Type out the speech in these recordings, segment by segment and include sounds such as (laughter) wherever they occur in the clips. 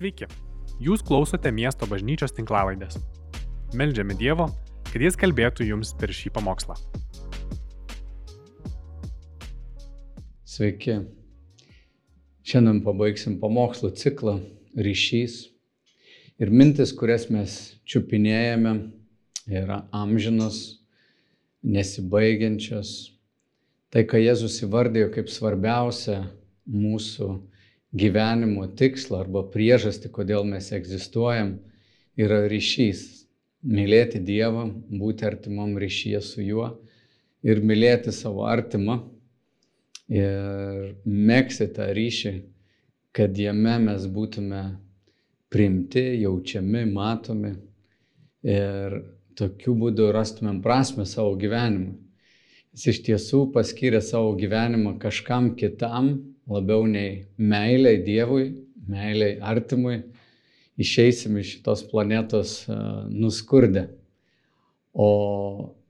Sveiki, jūs klausote miesto bažnyčios tinklavaidės. Meldžiame Dievo, kad Jis kalbėtų jums per šį pamokslą. Sveiki. Šiandien pabaigsim pamokslų ciklą ryšys. Ir mintis, kurias mes čiupinėjame, yra amžinos, nesibaigiančios. Tai, ką Jėzus įvardėjo kaip svarbiausia mūsų gyvenimo tikslą arba priežastį, kodėl mes egzistuojam, yra ryšys. Mylėti Dievą, būti artimam ryšyje su juo ir mylėti savo artimą ir mėgsti tą ryšį, kad jame mes būtume priimti, jaučiami, matomi ir tokiu būdu rastumėm prasme savo gyvenimui. Jis iš tiesų paskyrė savo gyvenimą kažkam kitam, labiau nei meiliai Dievui, meiliai artimui, išeisim iš šitos planetos nuskurdę. O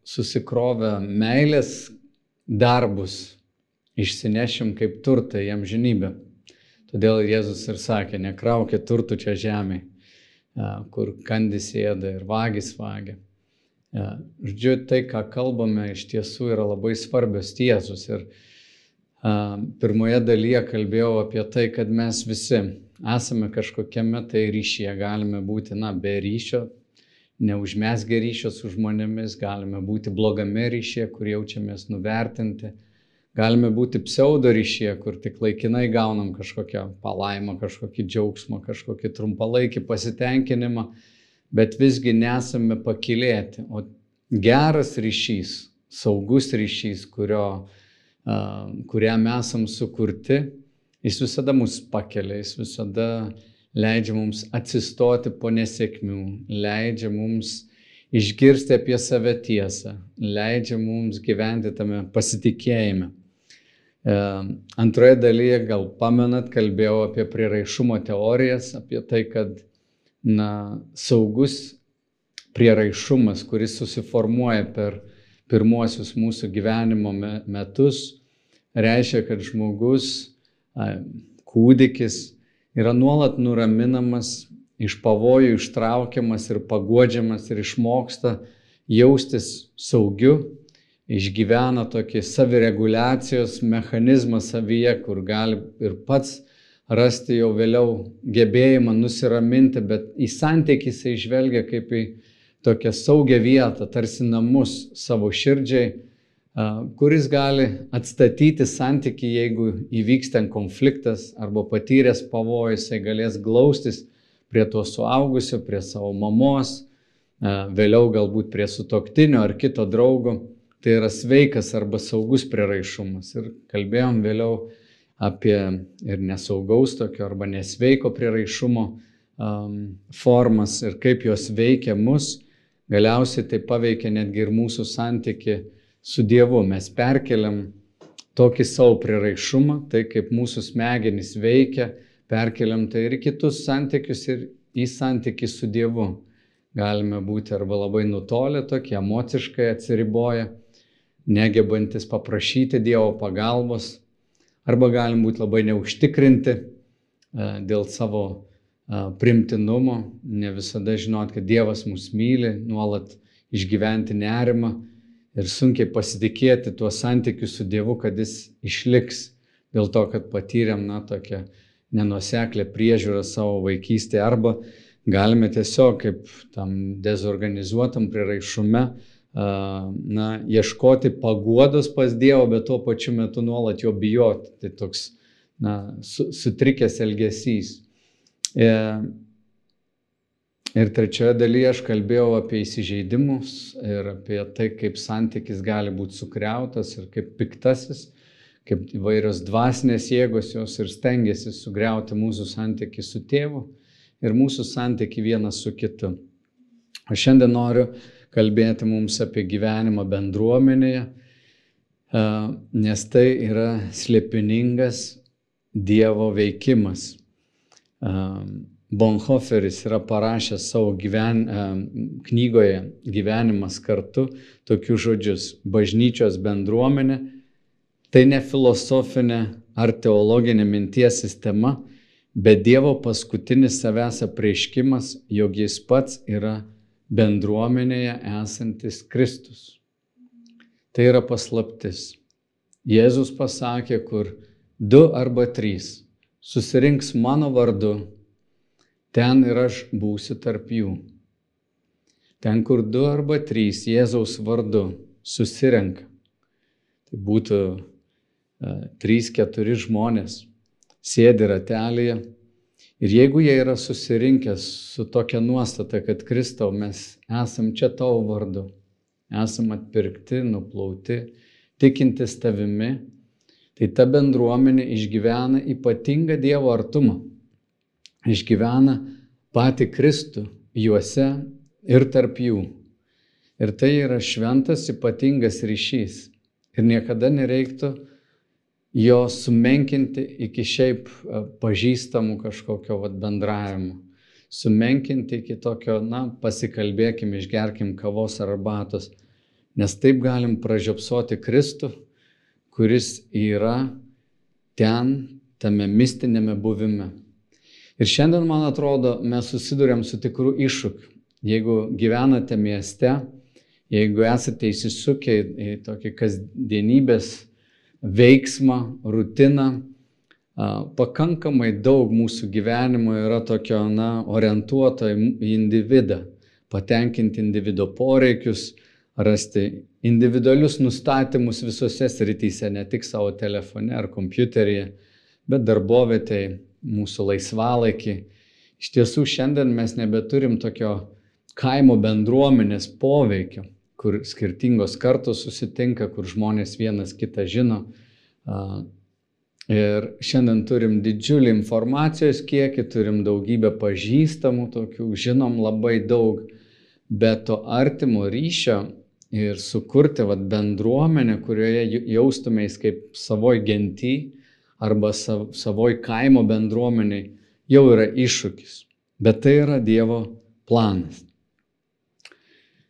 susikrovę meilės darbus išsinešim kaip turtą į amžinybę. Todėl Jėzus ir sakė, nekraukit turtų čia žemėje, kur kandis ėda ir vagis vagia. Žodžiu, tai, ką kalbame, iš tiesų yra labai svarbios tiesos. Ir pirmoje dalyje kalbėjau apie tai, kad mes visi esame kažkokiame tai ryšyje, galime būti, na, be ryšio, neužmesgę ryšio su žmonėmis, galime būti blogame ryšyje, kur jaučiamės nuvertinti, galime būti pseudo ryšyje, kur tik laikinai gaunam kažkokią palaimą, kažkokį džiaugsmą, kažkokį trumpalaikį pasitenkinimą, bet visgi nesame pakilėti. O geras ryšys, saugus ryšys, kurio kuriam esam sukurti, jis visada mus pakelia, jis visada leidžia mums atsistoti po nesėkmių, leidžia mums išgirsti apie save tiesą, leidžia mums gyventi tame pasitikėjime. Antroje dalyje, gal pamenat, kalbėjau apie priraišumo teorijas, apie tai, kad na, saugus priraišumas, kuris susiformuoja per pirmuosius mūsų gyvenimo metus, reiškia, kad žmogus, kūdikis, yra nuolat nuraminamas, iš pavojų ištraukiamas ir pagodžiamas ir išmoksta jaustis saugiu, išgyvena tokį savireguliacijos mechanizmą savyje, kur gali ir pats rasti jau vėliau gebėjimą nusiraminti, bet į santykį jisai žvelgia kaip į tokią saugią vietą, tarsi namus savo širdžiai, kuris gali atstatyti santyki, jeigu įvyks ten konfliktas arba patyręs pavojus, jisai galės glaustis prie to suaugusio, prie savo mamos, vėliau galbūt prie sutoktinio ar kito draugo. Tai yra sveikas arba saugus priraišumas. Ir kalbėjom vėliau apie ir nesaugaus tokio arba nesveiko priraišumo um, formas ir kaip jos veikia mus Galiausiai tai paveikia netgi ir mūsų santyki su Dievu. Mes perkeliam tokį savo priraišumą, tai kaip mūsų smegenys veikia, perkeliam tai ir kitus santykius, ir į santykių su Dievu. Galime būti arba labai nutolę, tokie emociškai atsiriboję, negebantis paprašyti Dievo pagalbos, arba galim būti labai neužtikrinti e, dėl savo primtinumo, ne visada žinot, kad Dievas mus myli, nuolat išgyventi nerimą ir sunkiai pasitikėti tuo santykiu su Dievu, kad jis išliks dėl to, kad patyrėm, na, tokią nenuseklę priežiūrą savo vaikystėje arba galime tiesiog kaip tam dezorganizuotam priraišume, na, ieškoti paguodos pas Dievą, bet tuo pačiu metu nuolat jo bijoti. Tai toks, na, sutrikęs elgesys. E, ir trečioje dalyje aš kalbėjau apie įsižeidimus ir apie tai, kaip santykis gali būti sukriautas ir kaip piktasis, kaip įvairios dvasinės jėgos jos ir stengiasi sugriauti mūsų santykį su tėvu ir mūsų santykį vienas su kitu. O šiandien noriu kalbėti mums apie gyvenimą bendruomenėje, e, nes tai yra slėpiningas Dievo veikimas. Bonhoferis yra parašęs savo gyven, knygoje Gyvenimas kartu tokius žodžius. Bažnyčios bendruomenė tai ne filosofinė ar teologinė minties sistema, bet Dievo paskutinis savęs apreiškimas, jog jis pats yra bendruomenėje esantis Kristus. Tai yra paslaptis. Jėzus pasakė, kur du arba trys susirinks mano vardu, ten ir aš būsiu tarp jų. Ten, kur du arba trys Jėzaus vardu susirenka, tai būtų uh, trys, keturi žmonės, sėdi ratelėje. Ir jeigu jie yra susirinkę su tokia nuostata, kad Kristau mes esam čia tavo vardu, esam atpirkti, nuplauti, tikintis tavimi, tai ta bendruomenė išgyvena ypatingą Dievo artumą. Išgyvena patį Kristų juose ir tarp jų. Ir tai yra šventas ypatingas ryšys. Ir niekada nereiktų jo sumenkinti iki šiaip e, pažįstamų kažkokio vat, bendravimo. Sumenkinti iki tokio, na, pasikalbėkim, išgerkim kavos ar arbatos. Nes taip galim pražiopsoti Kristų, kuris yra ten, tame mistinėme buvime. Ir šiandien, man atrodo, mes susidurėm su tikru iššūkiu. Jeigu gyvenate mieste, jeigu esate įsisukę į tokį kasdienybės veiksmą, rutiną. Pakankamai daug mūsų gyvenimo yra tokio, na, orientuoto į individą, patenkinti individuo poreikius, rasti individualius nustatymus visose srityse, ne tik savo telefone ar kompiuteryje, bet darbovietėje, mūsų laisvalaikį. Iš tiesų šiandien mes nebeturim tokio kaimo bendruomenės poveikio kur skirtingos kartos susitinka, kur žmonės vienas kitą žino. Ir šiandien turim didžiulį informacijos kiekį, turim daugybę pažįstamų tokių, žinom labai daug, bet to artimo ryšio ir sukurti vat, bendruomenę, kurioje jaustumės kaip savoj genty arba sav, savoj kaimo bendruomeniai, jau yra iššūkis. Bet tai yra Dievo planas.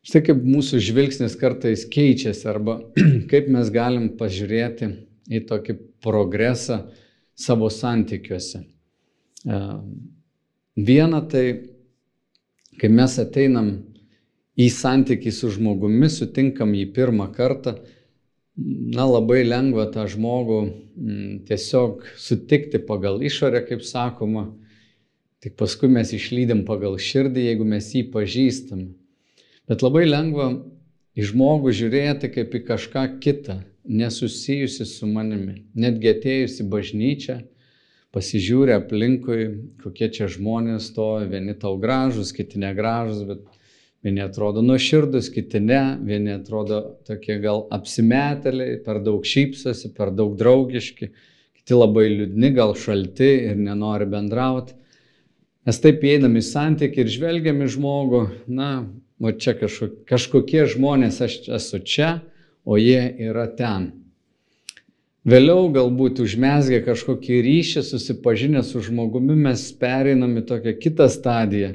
Štai kaip mūsų žvilgsnis kartais keičiasi arba (clears throat) kaip mes galim pažiūrėti į tokį progresą savo santykiuose. E, viena tai, kai mes ateinam į santykį su žmogumi, sutinkam jį pirmą kartą, na labai lengva tą žmogų m, tiesiog sutikti pagal išorę, kaip sakoma, tik paskui mes išlydėm pagal širdį, jeigu mes jį pažįstam. Bet labai lengva į žmogų žiūrėti kaip į kažką kitą, nesusijusi su manimi. Netgi atėjus į bažnyčią, pasižiūrė aplinkui, kokie čia žmonės stovi, vieni tau gražus, kiti negražus, bet vieni atrodo nuoširdus, kiti ne, vieni atrodo tokie gal apsimetėliai, per daug šypsosi, per daug draugiški, kiti labai liūdni, gal šalti ir nenori bendrauti. Mes taip įeinam į santykį ir žvelgiam į žmogų, na, o čia kažkokie žmonės, aš esu čia, o jie yra ten. Vėliau galbūt užmesgę kažkokį ryšį, susipažinę su žmogumi, mes pereinam į tokią kitą stadiją,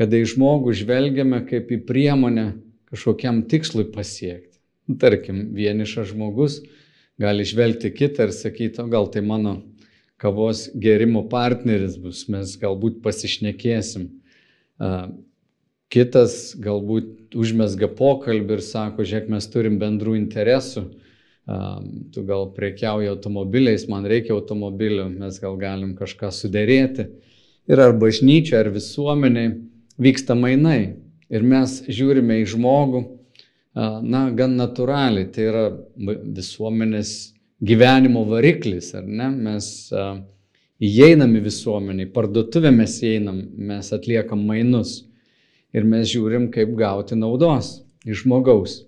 kada į žmogų žvelgiame kaip į priemonę kažkokiam tikslui pasiekti. Nu, tarkim, vienišas žmogus gali žvelgti kitą ir sakyti, o gal tai mano kavos gerimo partneris bus, mes galbūt pasišnekėsim. Kitas galbūt užmesga pokalbį ir sako, žiūrėk, mes turim bendrų interesų, tu gal priekiauji automobiliais, man reikia automobilių, mes gal galim kažką sudėrėti. Ir ar bažnyčia, ar visuomeniai vyksta mainai. Ir mes žiūrime į žmogų, na, gan natūraliai, tai yra visuomenės gyvenimo variklis, ar ne? Mes įeinam į visuomenį, parduotuvę mes įeinam, mes atliekam mainus ir mes žiūrim, kaip gauti naudos iš žmogaus.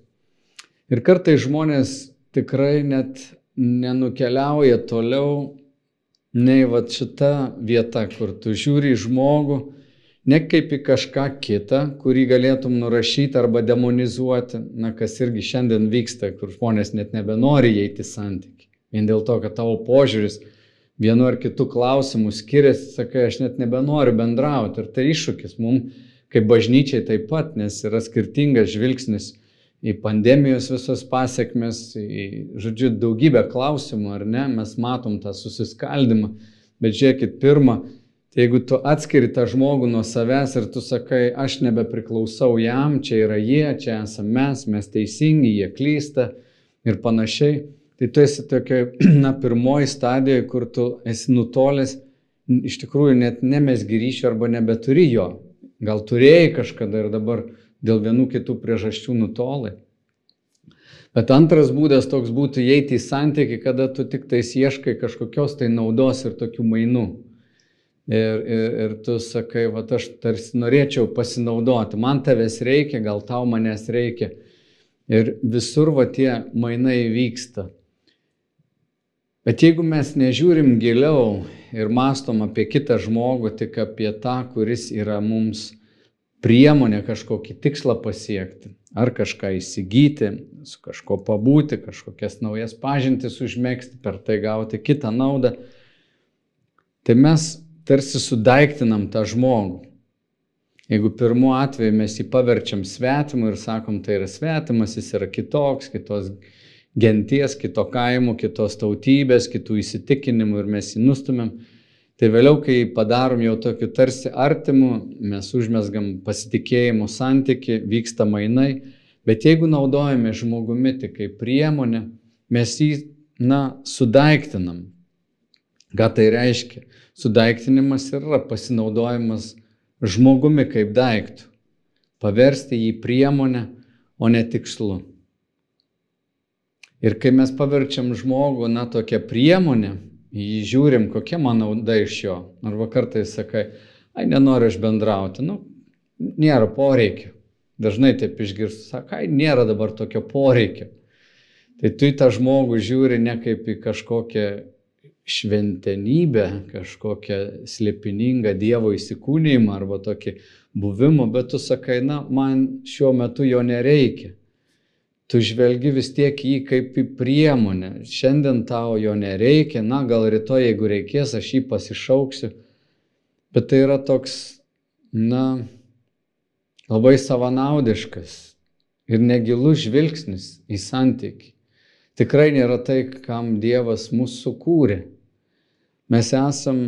Ir kartai žmonės tikrai net nenukeliauja toliau nei va šita vieta, kur tu žiūri į žmogų, ne kaip į kažką kitą, kurį galėtum nurašyti arba demonizuoti, na kas irgi šiandien vyksta, kur žmonės net nebenori įeiti santyki. Vien dėl to, kad tavo požiūris vienu ar kitu klausimu skiriasi, sakai, aš net nebenoriu bendrauti. Ir tai iššūkis mums kaip bažnyčiai taip pat, nes yra skirtingas žvilgsnis į pandemijos visas pasiekmes, į, žodžiu, daugybę klausimų, ar ne, mes matom tą susiskaldimą, bet žiūrėkit, pirmą, Tai jeigu tu atskiri tą žmogų nuo savęs ir tu sakai, aš nebepriklausau jam, čia yra jie, čia esame mes, mes teisingi, jie klysta ir panašiai, tai tu esi tokia, (clears throat) na, pirmoji stadijoje, kur tu esi nutolęs, iš tikrųjų net nemesgi ryšio arba nebeturi jo. Gal turėjai kažkada ir dabar dėl vienų kitų priežasčių nutolai. Bet antras būdas toks būtų įeiti į santyki, kada tu tik tais ieškai kažkokios tai naudos ir tokių mainų. Ir, ir, ir tu sakai, va aš tarsi norėčiau pasinaudoti, man tavęs reikia, gal tau manęs reikia. Ir visur va tie mainai vyksta. Bet jeigu mes nežiūrim giliau ir mastom apie kitą žmogų, tik apie tą, kuris yra mums priemonė kažkokį tikslą pasiekti, ar kažką įsigyti, su kažko pabūti, kažkokias naujas pažintis užmėgsti, per tai gauti kitą naudą, tai mes tarsi sudaiktinam tą žmogų. Jeigu pirmu atveju mes jį paverčiam svetimu ir sakom, tai yra svetimas, jis yra kitoks, kitos genties, kito kaimo, kitos tautybės, kitų įsitikinimų ir mes jį nustumėm, tai vėliau, kai padarom jau tokiu tarsi artimu, mes užmesgam pasitikėjimo santyki, vyksta mainai, bet jeigu naudojame žmogumi tik kaip priemonę, mes jį, na, sudaiktinam. Ką tai reiškia? Sudaiktinimas yra pasinaudojimas žmogumi kaip daiktų. Paversti jį priemonę, o ne tikslu. Ir kai mes paverčiam žmogų, na, tokią priemonę, jį žiūrim, kokia man nauda iš jo. Arba kartais sakai, ai, nenoriu aš bendrauti, nu, nėra poreikio. Dažnai taip išgirstu, sakai, nėra dabar tokio poreikio. Tai tu į tą žmogų žiūri ne kaip į kažkokią šventenybę, kažkokią slėpiningą Dievo įsikūnymą arba tokį buvimą, bet tu sakai, na, man šiuo metu jo nereikia. Tu žvelgi vis tiek jį kaip į priemonę. Šiandien tau jo nereikia, na, gal rytoj, jeigu reikės, aš jį pasišauksiu. Bet tai yra toks, na, labai savanaudiškas ir negilus žvilgsnis į santyki tikrai nėra tai, kam Dievas mūsų sukūrė. Mes esam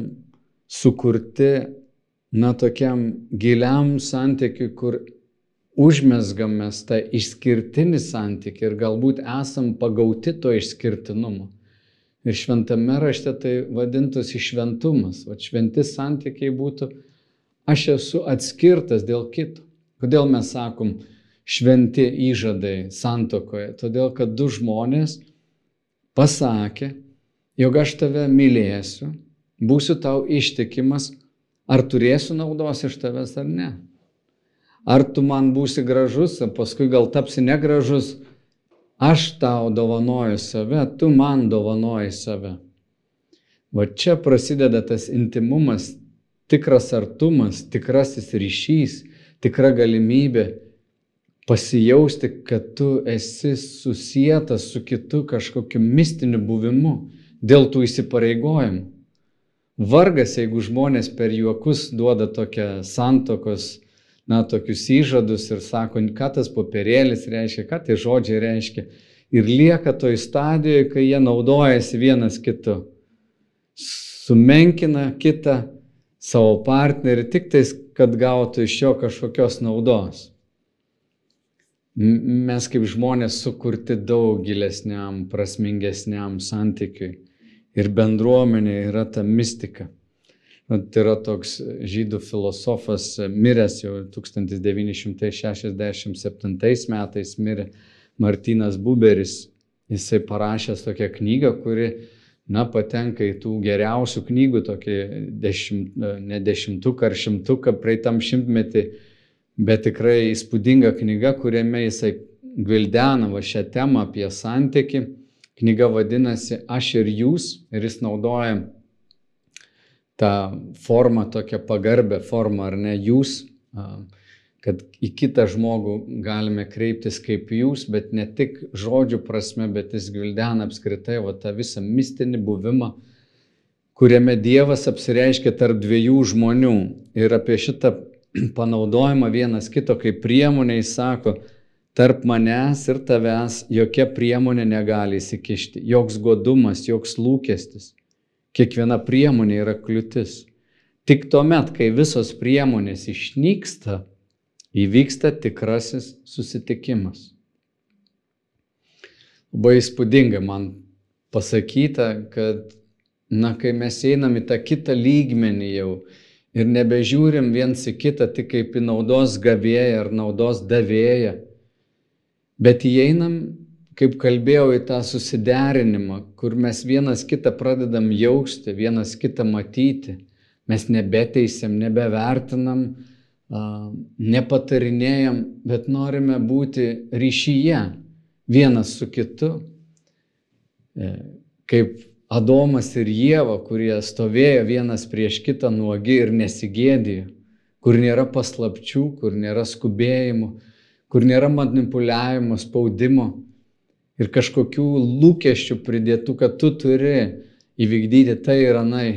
sukurti, na, tokiam giliam santykiui, kur užmesgam mes tą išskirtinį santykį ir galbūt esam pagauti to išskirtinumo. Ir šventame rašte tai vadintųsi šventumas. O šventi santykiai būtų, aš esu atskirtas dėl kito. Kodėl mes sakom, šventi įžadai santokoje. Todėl, kad du žmonės pasakė, jog aš tave mylėsiu, būsiu tau ištikimas, ar turėsiu naudos iš tavęs ar ne. Ar tu man būsi gražus, o paskui gal tapsi negražus, aš tau dovanoju save, tu man dovanoji save. Va čia prasideda tas intimumas, tikras artumas, tikrasis ryšys, tikra galimybė pasijausti, kad tu esi susijęs su kitu kažkokiu mistiniu buvimu dėl tų įsipareigojimų. Vargas, jeigu žmonės per juokus duoda tokią santokos, na, tokius įžadus ir sako, ką tas popierėlis reiškia, ką tie žodžiai reiškia. Ir lieka toj stadijoje, kai jie naudojasi vienas kitu. Sumenkina kitą savo partnerį tik tais, kad gautų iš jo kažkokios naudos mes kaip žmonės sukurti daug gilesniam, prasmingesniam santykiui. Ir bendruomenė yra ta mistika. Tai yra toks žydų filosofas, miręs jau 1967 metais, mirė Martinas Buberis. Jisai parašęs tokią knygą, kuri, na, patenka į tų geriausių knygų, tokį dešimt, ne dešimtuką ar šimtuką praeitam šimtmetį bet tikrai įspūdinga knyga, kuriame jisai gvildena va šią temą apie santyki. Knyga vadinasi Aš ir jūs ir jis naudoja tą formą, tokią pagarbę formą, ar ne jūs, kad į kitą žmogų galime kreiptis kaip jūs, bet ne tik žodžių prasme, bet jis gvildena apskritai va tą visą mistinį buvimą, kuriame Dievas apsireiškia tarp dviejų žmonių. Ir apie šitą (clears throat) panaudojimą vienas kito kaip priemonė, jis sako, tarp manęs ir tavęs jokia priemonė negali įsikišti, joks godumas, joks lūkestis. Kiekviena priemonė yra kliūtis. Tik tuomet, kai visos priemonės išnyksta, įvyksta tikrasis susitikimas. Labai įspūdingai man pasakyta, kad, na, kai mes einam į tą kitą lygmenį jau ir nebežiūrim viens į kitą tik kaip į naudos gavėją ar naudos davėją, bet įeinam, kaip kalbėjau, į tą susiderinimą, kur mes vienas kitą pradedam jausti, vienas kitą matyti, mes nebeteisiam, nebevertinam, nepatarinėjam, bet norime būti ryšyje vienas su kitu. E, kaip Adomas ir Jėva, kurie stovėjo vienas prieš kitą nuogi ir nesigėdėjo, kur nėra paslapčių, kur nėra skubėjimų, kur nėra manipuliavimo, spaudimo ir kažkokių lūkesčių pridėtų, kad tu turi įvykdyti tai ir anai,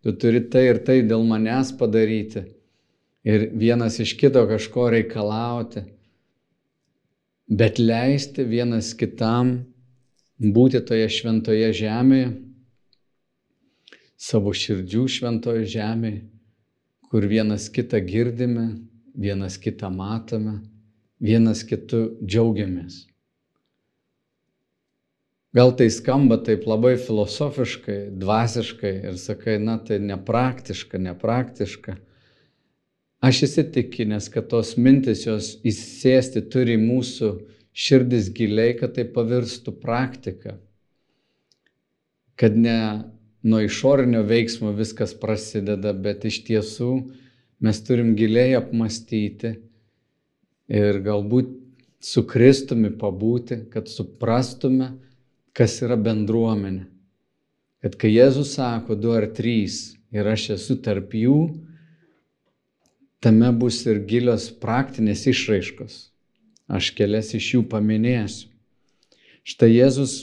tu turi tai ir tai dėl manęs padaryti. Ir vienas iš kito kažko reikalauti, bet leisti vienas kitam būti toje šventoje žemėje, savo širdžių šventoje žemėje, kur vienas kitą girdime, vienas kitą matome, vienas kitu džiaugiamės. Gal tai skamba taip labai filosofiškai, dvasiškai ir sakai, na tai nepraktiška, nepraktiška. Aš įsitikinęs, kad tos mintis jos įsėsti turi mūsų širdis giliai, kad tai pavirstų praktika. Kad ne nuo išorinio veiksmo viskas prasideda, bet iš tiesų mes turim giliai apmastyti ir galbūt su Kristumi pabūti, kad suprastume, kas yra bendruomenė. Kad kai Jėzus sako du ar trys ir aš esu tarp jų, tame bus ir gilios praktinės išraiškos. Aš kelias iš jų paminėsiu. Štai Jėzus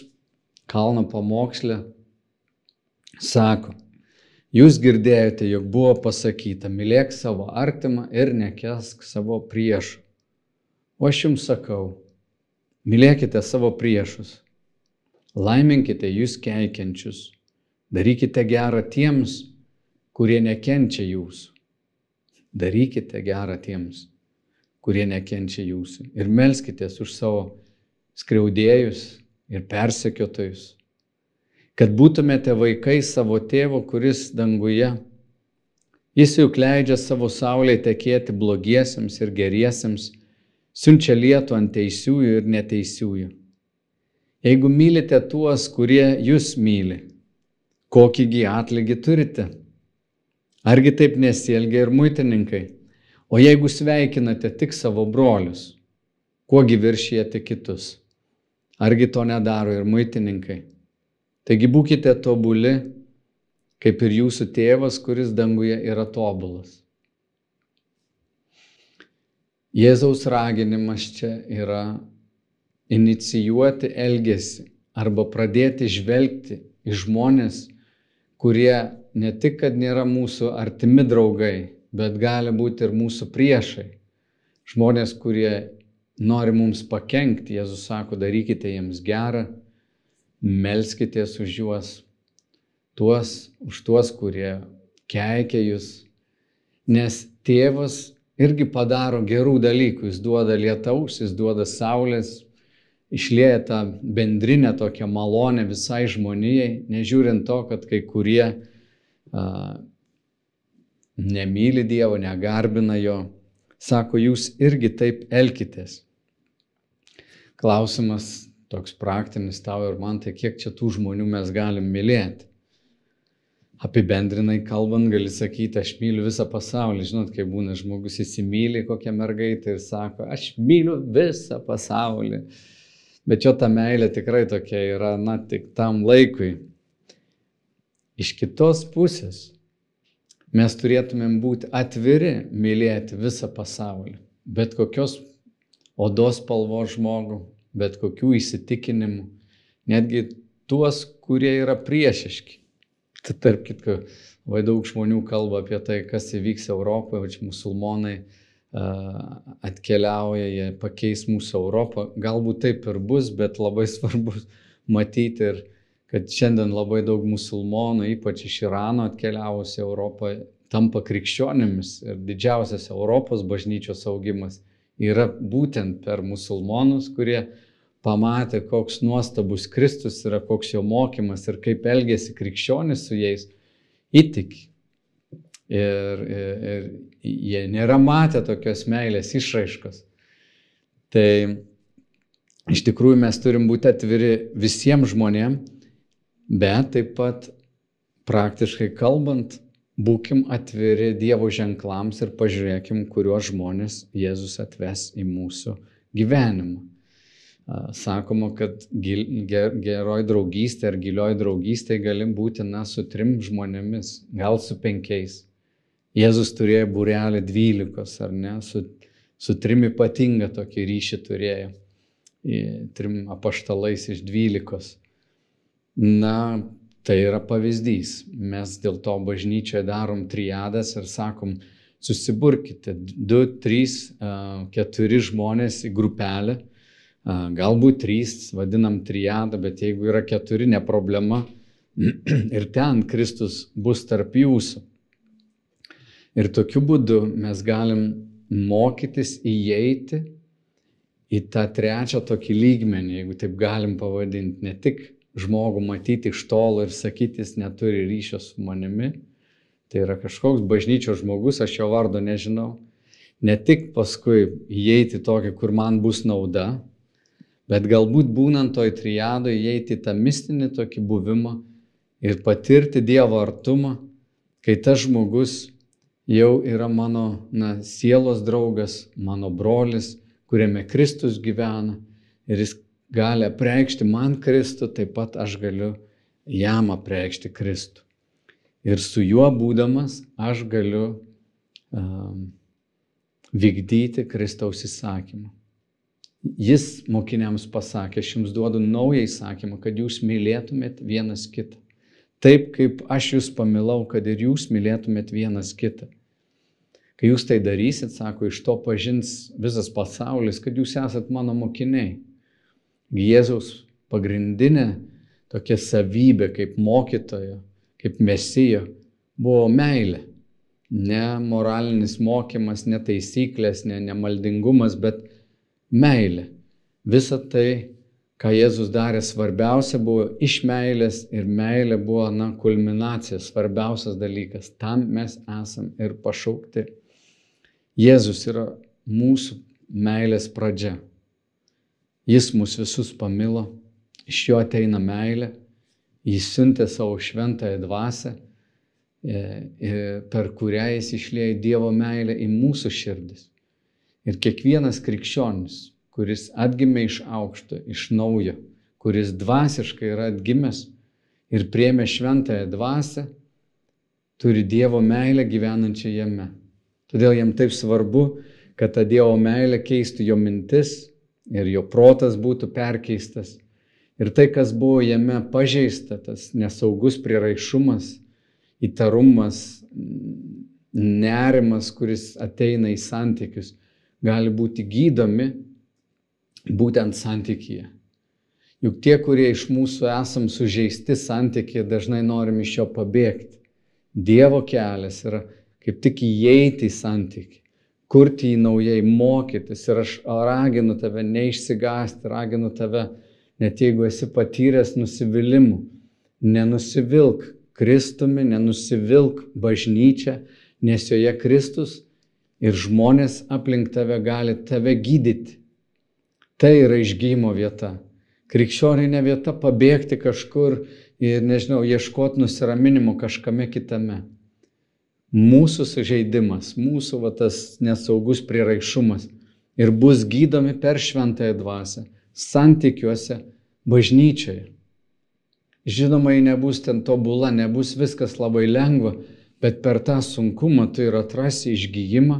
kalno pamokslė sako, jūs girdėjote, jog buvo pasakyta, mylėk savo artimą ir nekesk savo priešų. O aš jums sakau, mylėkite savo priešus, laiminkite jūs keikiančius, darykite gerą tiems, kurie nekenčia jūsų darykite gerą tiems, kurie nekenčia jūsų. Ir melskitės už savo skriaudėjus ir persekiotojus, kad būtumėte vaikai savo tėvo, kuris danguje. Jis juk leidžia savo saulė tekėti blogiesiems ir geriesiems, siunčia lietų ant teisiųjų ir neteisiųjų. Jeigu mylite tuos, kurie jūs myli, kokįgi atlygį turite? Argi taip nesielgia ir muitininkai? O jeigu sveikinate tik savo brolius, kuogi viršijate kitus? Argi to nedaro ir muitininkai? Taigi būkite tobuli, kaip ir jūsų tėvas, kuris danguje yra tobulas. Jėzaus raginimas čia yra inicijuoti elgesį arba pradėti žvelgti į žmonės, kurie ne tik, kad nėra mūsų artimi draugai, bet gali būti ir mūsų priešai. Žmonės, kurie nori mums pakengti, Jėzus sako, darykite jiems gerą, melskitės už juos, tuos, už tuos, kurie keikia jūs, nes tėvas irgi padaro gerų dalykų, jis duoda lietaus, jis duoda saulės, išlėja tą bendrinę tokią malonę visai žmonijai, nežiūrint to, kad kai kurie a, nemyli Dievo, negarbina jo. Sako, jūs irgi taip elkitės. Klausimas toks praktinis tau ir man, tai kiek čia tų žmonių mes galim mylėti. Apibendrinai kalbant, gali sakyti, aš myliu visą pasaulį. Žinot, kai būna žmogus įsimylė kokią mergaitę ir sako, aš myliu visą pasaulį. Bet jo ta meilė tikrai tokia yra, na, tik tam laikui. Iš kitos pusės mes turėtumėm būti atviri mylėti visą pasaulį. Bet kokios odos spalvos žmogų, bet kokių įsitikinimų, netgi tuos, kurie yra priešiški. Tarp kitko, labai daug žmonių kalba apie tai, kas įvyks Europoje, čia musulmonai atkeliauja, jie pakeis mūsų Europą. Galbūt taip ir bus, bet labai (laughs) svarbu matyti ir kad šiandien labai daug musulmonų, ypač iš Irano atkeliavusi Europą, tampa krikščionėmis ir didžiausias Europos bažnyčios augimas yra būtent per musulmonus, kurie pamatė, koks nuostabus Kristus yra, koks jo mokymas ir kaip elgėsi krikščionis su jais, įtiki. Ir, ir, ir jie nėra matę tokios meilės išraiškos. Tai iš tikrųjų mes turim būti atviri visiems žmonėms, bet taip pat praktiškai kalbant, būkim atviri Dievo ženklams ir pažiūrėkim, kuriuos žmonės Jėzus atves į mūsų gyvenimą sakoma, kad gil, ger, geroj draugystė ar gilioj draugystė gali būti, na, su trim žmonėmis, gal su penkiais. Jėzus turėjo burelį dvylikos, ar ne, su, su trim ypatingą tokį ryšį turėjo, trim apaštalais iš dvylikos. Na, tai yra pavyzdys. Mes dėl to bažnyčioje darom triadas ir sakom, susiburkite, du, trys, keturi žmonės į grupelę galbūt trys, vadinam triadą, bet jeigu yra keturi, ne problema. (clears throat) Ir ten Kristus bus tarp jūsų. Ir tokiu būdu mes galim mokytis įeiti į tą trečią tokį lygmenį, jeigu taip galim pavadinti, ne tik žmogų matyti iš tolo ir sakyti, jis neturi ryšio su manimi, tai yra kažkoks bažnyčios žmogus, aš jo vardo nežinau, ne tik paskui įeiti tokį, kur man bus nauda, Bet galbūt būnant toj triadoje įeiti į tą mistinį tokį buvimą ir patirti Dievo artumą, kai tas žmogus jau yra mano na, sielos draugas, mano brolis, kuriame Kristus gyvena ir jis gali apreikšti man Kristų, taip pat aš galiu jam apreikšti Kristų. Ir su juo būdamas aš galiu um, vykdyti Kristaus įsakymą. Jis mokiniams pasakė, aš jums duodu naują įsakymą, kad jūs mylėtumėt vienas kitą. Taip kaip aš jūs pamilau, kad ir jūs mylėtumėt vienas kitą. Kai jūs tai darysit, sako, iš to pažins visas pasaulis, kad jūs esat mano mokiniai. Jėzaus pagrindinė tokia savybė kaip mokytojo, kaip mesijo buvo meilė. Ne moralinis mokymas, ne taisyklės, ne nemaldingumas, bet meilė. Visa tai, ką Jėzus darė, svarbiausia buvo iš meilės ir meilė buvo, na, kulminacija, svarbiausias dalykas. Tam mes esam ir pašaukti. Jėzus yra mūsų meilės pradžia. Jis mus visus pamilo, iš jo ateina meilė, jis siuntė savo šventąją dvasę, e, e, per kurią jis išlėjo Dievo meilę į mūsų širdis. Ir kiekvienas krikščionis, kuris atgimė iš aukšto, iš naujo, kuris dvasiškai yra atgimęs ir priemė šventąją dvasę, turi Dievo meilę gyvenančią jame. Todėl jam taip svarbu, kad ta Dievo meilė keistų jo mintis ir jo protas būtų perkeistas. Ir tai, kas buvo jame pažeista, tas nesaugus priraišumas, įtarumas, nerimas, kuris ateina į santykius, gali būti gydomi būtent santykyje. Juk tie, kurie iš mūsų esam sužeisti santykyje, dažnai norim iš jo pabėgti. Dievo kelias yra kaip tik įeiti į santykį, kurti jį naujai, mokytis. Ir aš raginu tave neišsigasti, raginu tave, net jeigu esi patyręs nusivylimų, nenusivilk Kristumi, nenusivilk bažnyčia, nes joje Kristus ir žmonės aplink tave gali tave gydyti. Tai yra išgymo vieta. Krikščioninė vieta pabėgti kažkur ir, nežinau, ieškoti nusiraminimo kažkame kitame. Mūsų sužeidimas, mūsų va, tas nesaugus priraišumas ir bus gydomi per šventąją dvasę, santykiuose, bažnyčioje. Žinoma, nebus ten tobula, nebus viskas labai lengva, Bet per tą sunkumą tu ir atrasi išgyjimą,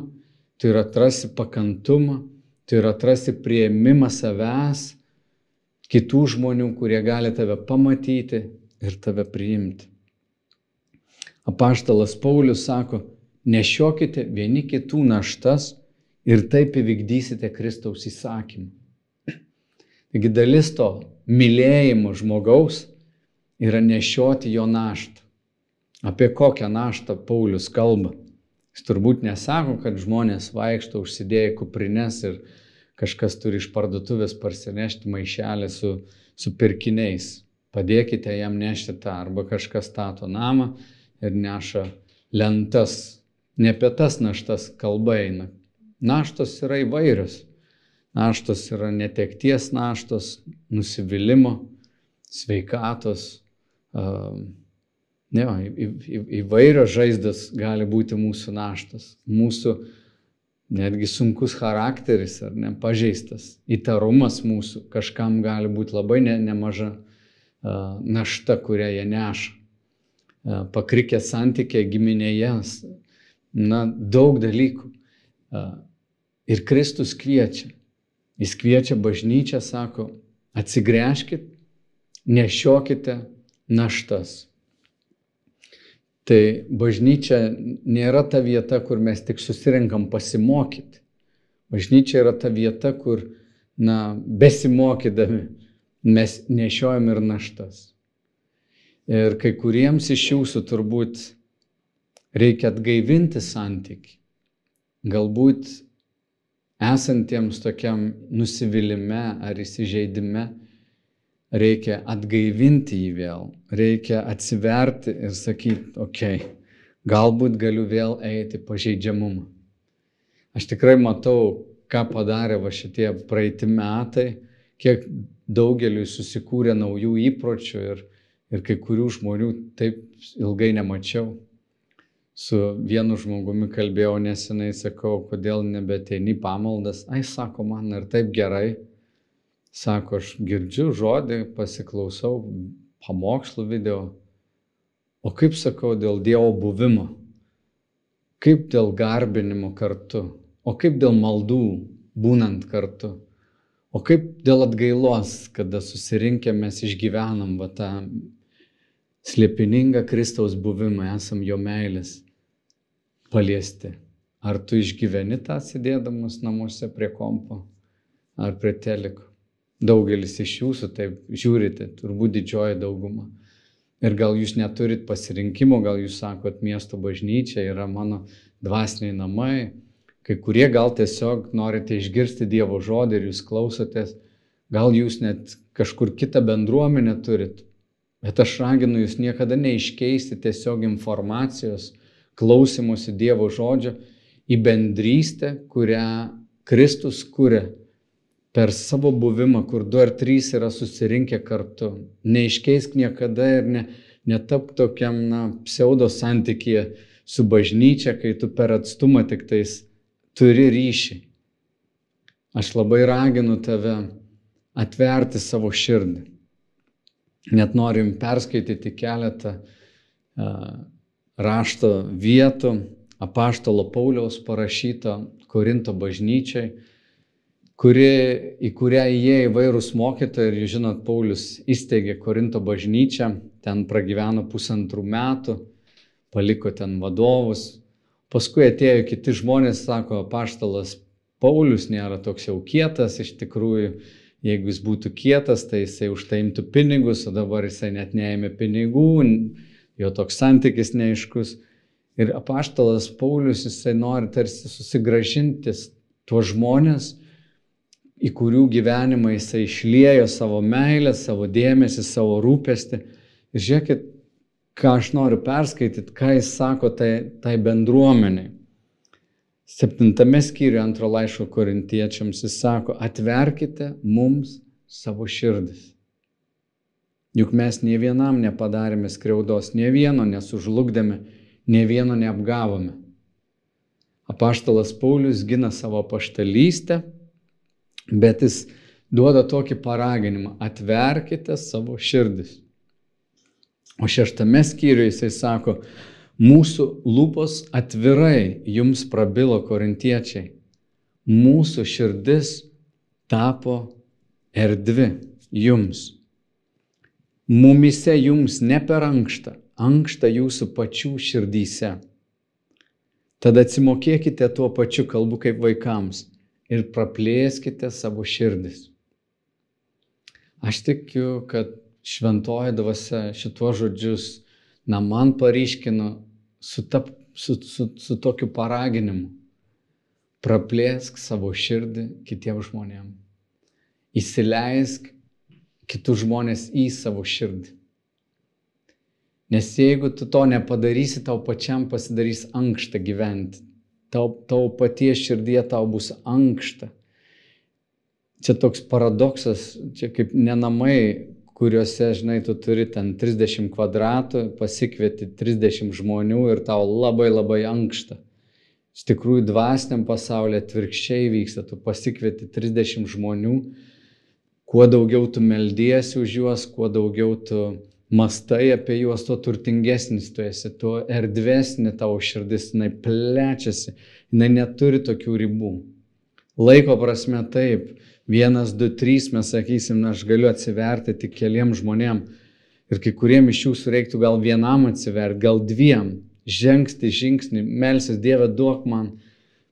tu ir atrasi pakantumą, tu ir atrasi prieimimą savęs, kitų žmonių, kurie gali tave pamatyti ir tave priimti. Apaštalas Paulius sako, nešiokite vieni kitų naštas ir taip įvykdysite Kristaus įsakymą. Taigi dalis to mylėjimo žmogaus yra nešioti jo naštą Apie kokią naštą Paulius kalba. Jis turbūt nesako, kad žmonės vaikšto užsidėję kuprines ir kažkas turi iš parduotuvės parsinešti maišelį su, su pirkiniais. Padėkite jam nešti tą, arba kažkas stato namą ir neša lentas. Ne apie tas naštas kalba eina. Naštos yra įvairios. Naštos yra netekties naštos, nusivylimų, sveikatos. Uh, ne, į, į, įvairios žaizdas gali būti mūsų naštos. Mūsų netgi sunkus charakteris ar ne, pažeistas. Įtarumas mūsų kažkam gali būti labai ne, nemaža uh, našta, kurią jie neša. Uh, pakrikę santykiai giminėje, na, daug dalykų. Uh, ir Kristus kviečia Jis kviečia bažnyčią, sako, atsigręžkit, nešiokite naštas. Tai bažnyčia nėra ta vieta, kur mes tik susirinkam pasimokyti. Bažnyčia yra ta vieta, kur, na, besimokydami mes nešiojam ir naštas. Ir kai kuriems iš jūsų turbūt reikia atgaivinti santyki. Galbūt esantiems tokiam nusivylimė ar įsižeidime, reikia atgaivinti jį vėl, reikia atsiverti ir sakyti, okei, okay, galbūt galiu vėl eiti pažeidžiamumą. Aš tikrai matau, ką padarė va šitie praeiti metai, kiek daugeliu susikūrė naujų įpročių ir, ir kai kurių žmonių taip ilgai nemačiau su vienu žmogumi kalbėjau nesenai, sakau, kodėl nebeteini pamaldas. Ai, sako, man ir taip gerai. Sako, aš girdžiu žodį, pasiklausau pamokslų video. O kaip sakau, dėl Dievo buvimo? Kaip dėl garbinimo kartu? O kaip dėl maldų būnant kartu? O kaip dėl atgailos, kada susirinkę mes išgyvenam va tą slėpiningą Kristaus buvimą, esam jo meilės paliesti. Ar tu išgyveni tą sėdėdamas namuose prie kompo ar prie teliko? Daugelis iš jūsų taip žiūrite, turbūt didžioji dauguma. Ir gal jūs neturit pasirinkimo, gal jūs sakot, miesto bažnyčia yra mano dvasiniai namai. Kai kurie gal tiesiog norite išgirsti Dievo žodį ir jūs klausotės. Gal jūs net kažkur kitą bendruomenę turit. Bet aš raginu jūs niekada neiškeisti tiesiog informacijos klausimusi Dievo žodžio į bendrystę, kurią Kristus kūrė per savo buvimą, kur du ar trys yra susirinkę kartu. Neiškeisk niekada ir ne, netap tokiam na, pseudo santykėje su bažnyčia, kai tu per atstumą tik tais turi ryšį. Aš labai raginu tave atverti savo širdį. Net norim perskaityti keletą uh, rašto vietų apaštalo Pauliaus parašyto Korinto bažnyčiai, kuri, į kurią įėjo įvairūs mokytojai ir žinot, Paulius įsteigė Korinto bažnyčią, ten pragyveno pusantrų metų, paliko ten vadovus, paskui atėjo kiti žmonės, sako, apaštalas Paulius nėra toks jau kietas, iš tikrųjų, jeigu jis būtų kietas, tai jisai už tai imtų pinigus, o dabar jisai net neėmė pinigų, jo toks santykis neaiškus. Ir apaštalas Paulius, jisai nori tarsi susigražinti tuos žmonės, į kurių gyvenimą jisai išliejo savo meilę, savo dėmesį, savo rūpestį. Ir žiūrėkit, ką aš noriu perskaityti, ką jis sako tai, tai bendruomeniai. Septintame skyriuje antro laiško korintiečiams jis sako, atverkite mums savo širdis. Juk mes nie vienam nepadarėme skriaudos, nie vieno nesužlugdėme, nie vieno neapgavome. Apaštalas Paulius gina savo paštalystę, bet jis duoda tokį paraginimą - atverkite savo širdis. O šeštame skyriuje jisai sako, mūsų lūpos atvirai jums prabilo korintiečiai, mūsų širdis tapo erdvi jums mumise jums ne per ankštą, ankštą jūsų pačių širdyse. Tada atsimokėkite tuo pačiu kalbu kaip vaikams ir praplėskite savo širdis. Aš tikiu, kad šventoji dvasia šituos žodžius na man paryškino su, ta, su, su, su tokiu paraginimu. Praplėsk savo širdį kitiems žmonėms. Įsileisk kitus žmonės į savo širdį. Nes jeigu tu to nepadarysi, tau pačiam pasidarys ankšta gyventi. Tau, tau paties širdie tau bus ankšta. Čia toks paradoksas, čia kaip nenamai, kuriuose, žinai, tu turi ten 30 kvadratų, pasikvieti 30 žmonių ir tau labai labai ankšta. Iš tikrųjų, dvasiniam pasaulyje atvirkščiai vyksta, tu pasikvieti 30 žmonių, kuo daugiau tu meldiesi už juos, kuo daugiau tu mastai apie juos, tuo turtingesnis tu esi, tuo erdvesnė tavo širdis, jinai plečiasi, jinai neturi tokių ribų. Laiko prasme taip, vienas, du, trys, mes sakysim, aš galiu atsiverti tik keliam žmonėm. Ir kai kuriem iš jūsų reiktų gal vienam atsiverti, gal dviem, žengti žingsnį, melsis Dieve duok man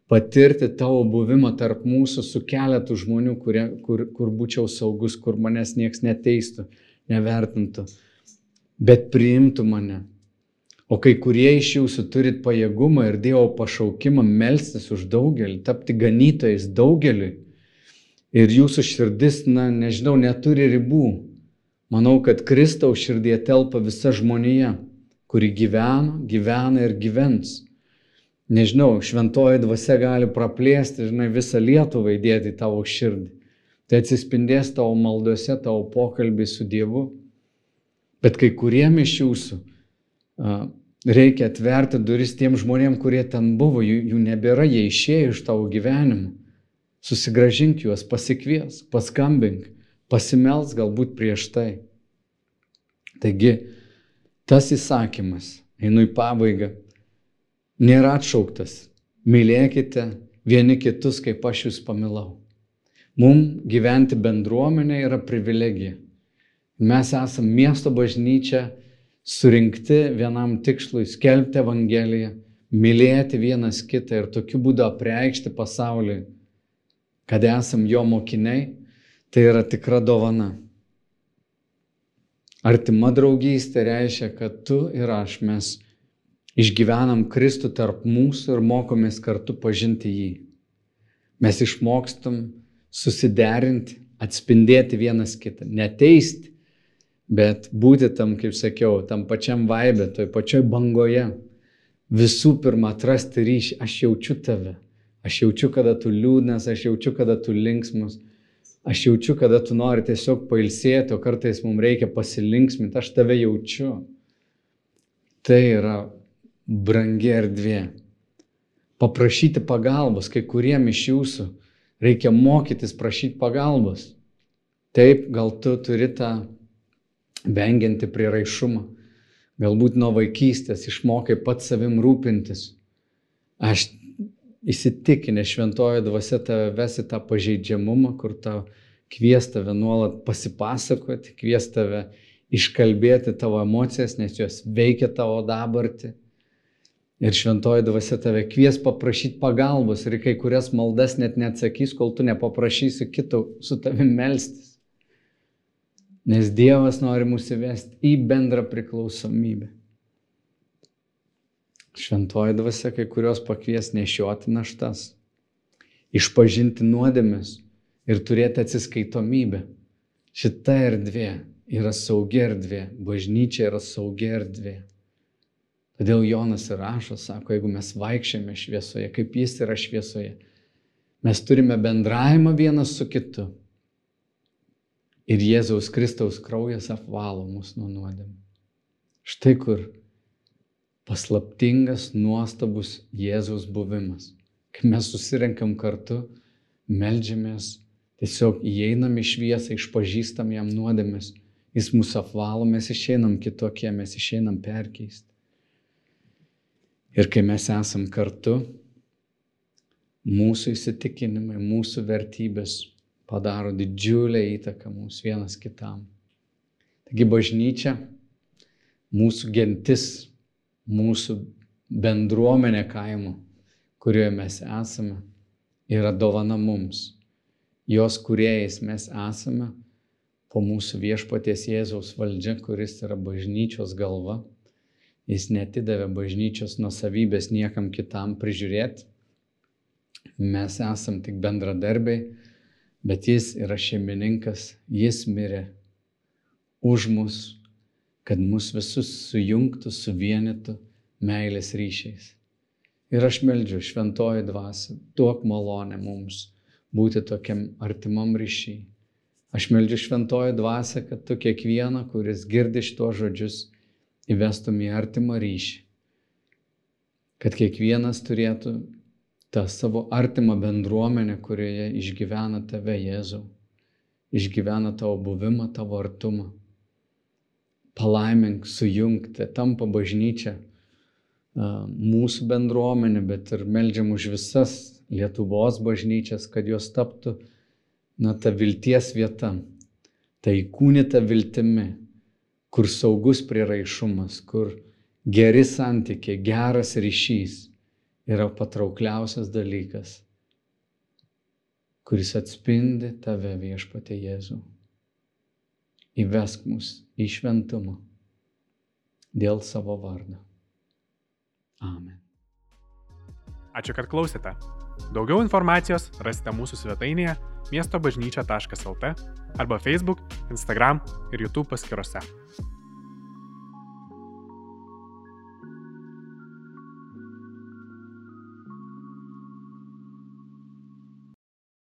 patirti tavo buvimą tarp mūsų su keletu žmonių, kurie, kur, kur būčiau saugus, kur manęs nieks neteistų, nevertintų, bet priimtų mane. O kai kurie iš jūsų turit pajėgumą ir Dievo pašaukimą melstis už daugelį, tapti ganytojais daugeliui, ir jūsų širdis, na, nežinau, neturi ribų. Manau, kad Kristaus širdie telpa visa žmonija, kuri gyvena, gyvena ir gyvens. Nežinau, šventoji dvasia gali praplėsti, žinai, visą Lietuvą įdėti į tavo širdį. Tai atsispindės tavo maldose, tavo pokalbį su Dievu. Bet kai kuriem iš jūsų reikia atverti duris tiem žmonėm, kurie ten buvo, jų, jų nebėra, jie išėjo iš tavo gyvenimo. Susigražink juos, pasikvies, paskambink, pasimels galbūt prieš tai. Taigi, tas įsakymas, einu į pabaigą, nėra atšauktas. Mylėkite vieni kitus, kaip aš jūs pamilau. Mums gyventi bendruomenė yra privilegija. Mes esame miesto bažnyčia, surinkti vienam tikslui, skelbti Evangeliją, mylėti vienas kitą ir tokiu būdu apreikšti pasauliui kad esam jo mokiniai, tai yra tikra dovana. Artima draugystė reiškia, kad tu ir aš mes išgyvenam Kristų tarp mūsų ir mokomės kartu pažinti jį. Mes išmokstam susiderinti, atspindėti vienas kitą, neteisti, bet būti tam, kaip sakiau, tam pačiam vaibė, toj pačioj bangoje. Visų pirma, atrasti ryšį, aš jaučiu tave Aš jaučiu, kada tu liūdnas, aš jaučiu, kada tu linksmus. Aš jaučiu, kada tu nori tiesiog pailsėti, o kartais mums reikia pasilinksminti. Aš tave jaučiu. Tai yra brangi erdvė. Paprašyti pagalbos, kai kuriem iš jūsų reikia mokytis prašyti pagalbos. Taip, gal tu turi tą vengiantį priraišumą. Galbūt nuo vaikystės išmokai pats savim rūpintis. Aš įsitikinę šventojo dvasia tave vesi tą pažeidžiamumą, kur tau kvies tave nuolat pasipasakoti, kvies tave iškalbėti tavo emocijas, nes jos veikia tavo dabartį. Ir šventoji dvasia tave kvies paprašyti pagalbos ir kai kurias maldas net neatsakys, kol tu nepaprašysi kito su tavimi melstis. Nes Dievas nori mūsų vesti į bendrą priklausomybę. Šventoji dvasia kai kurios pakvies nešioti naštas, išpažinti nuodėmes ir turėti atsiskaitomybę. Šita erdvė yra saugi erdvė, bažnyčia yra saugi erdvė. Todėl Jonas ir rašo, sako, jeigu mes vaikščiame šviesoje, kaip jis yra šviesoje, mes turime bendravimą vienas su kitu. Ir Jėzaus Kristaus kraujas apvalo mus nuo nuodėmų. Štai kur paslaptingas, nuostabus Jėzaus buvimas. Kai mes susirenkam kartu, melžiamės, tiesiog įeinam į šviesą, išpažįstam jam nuodėmės, jis mūsų apvalo, mes išeinam kitokie, mes išeinam perkeisti. Ir kai mes esam kartu, mūsų įsitikinimai, mūsų vertybės padaro didžiulę įtaką mūsų vienas kitam. Taigi bažnyčia, mūsų gentis, mūsų bendruomenė kaimo, kurioje mes esame, yra dovana mums. Jos kuriejais mes esame po mūsų viešpaties Jėzaus valdžia, kuris yra bažnyčios galva. Jis netidavė bažnyčios nusavybės niekam kitam prižiūrėti. Mes esam tik bendradarbiai, bet jis yra šeimininkas, jis mirė už mus, kad mus visus sujungtų, suvienytų meilės ryšiais. Ir aš meldžiu šventoji dvasia, duok malonę mums būti tokiam artimam ryšiai. Aš meldžiu šventoji dvasia, kad tu kiekvieną, kuris girdi šitos žodžius, įvestum į artimą ryšį. Kad kiekvienas turėtų tą savo artimą bendruomenę, kurioje išgyvena tave Jėzau, išgyvena tavo buvimą, tavo artumą. Palaimink, sujungti, tampa bažnyčia mūsų bendruomenė, bet ir melžiam už visas Lietuvos bažnyčias, kad jos taptų, na, ta vilties vieta, ta įkūnita viltimi, kur saugus priraišumas, kur geri santykiai, geras ryšys yra patraukliausias dalykas, kuris atspindi tave viešpatė Jėzų. Įvesk mus į šventumą dėl savo vardo. Amen. Ačiū, kad klausėte. Daugiau informacijos rasite mūsų svetainėje miestobažnyčia.lt arba Facebook, Instagram ir YouTube paskiruose.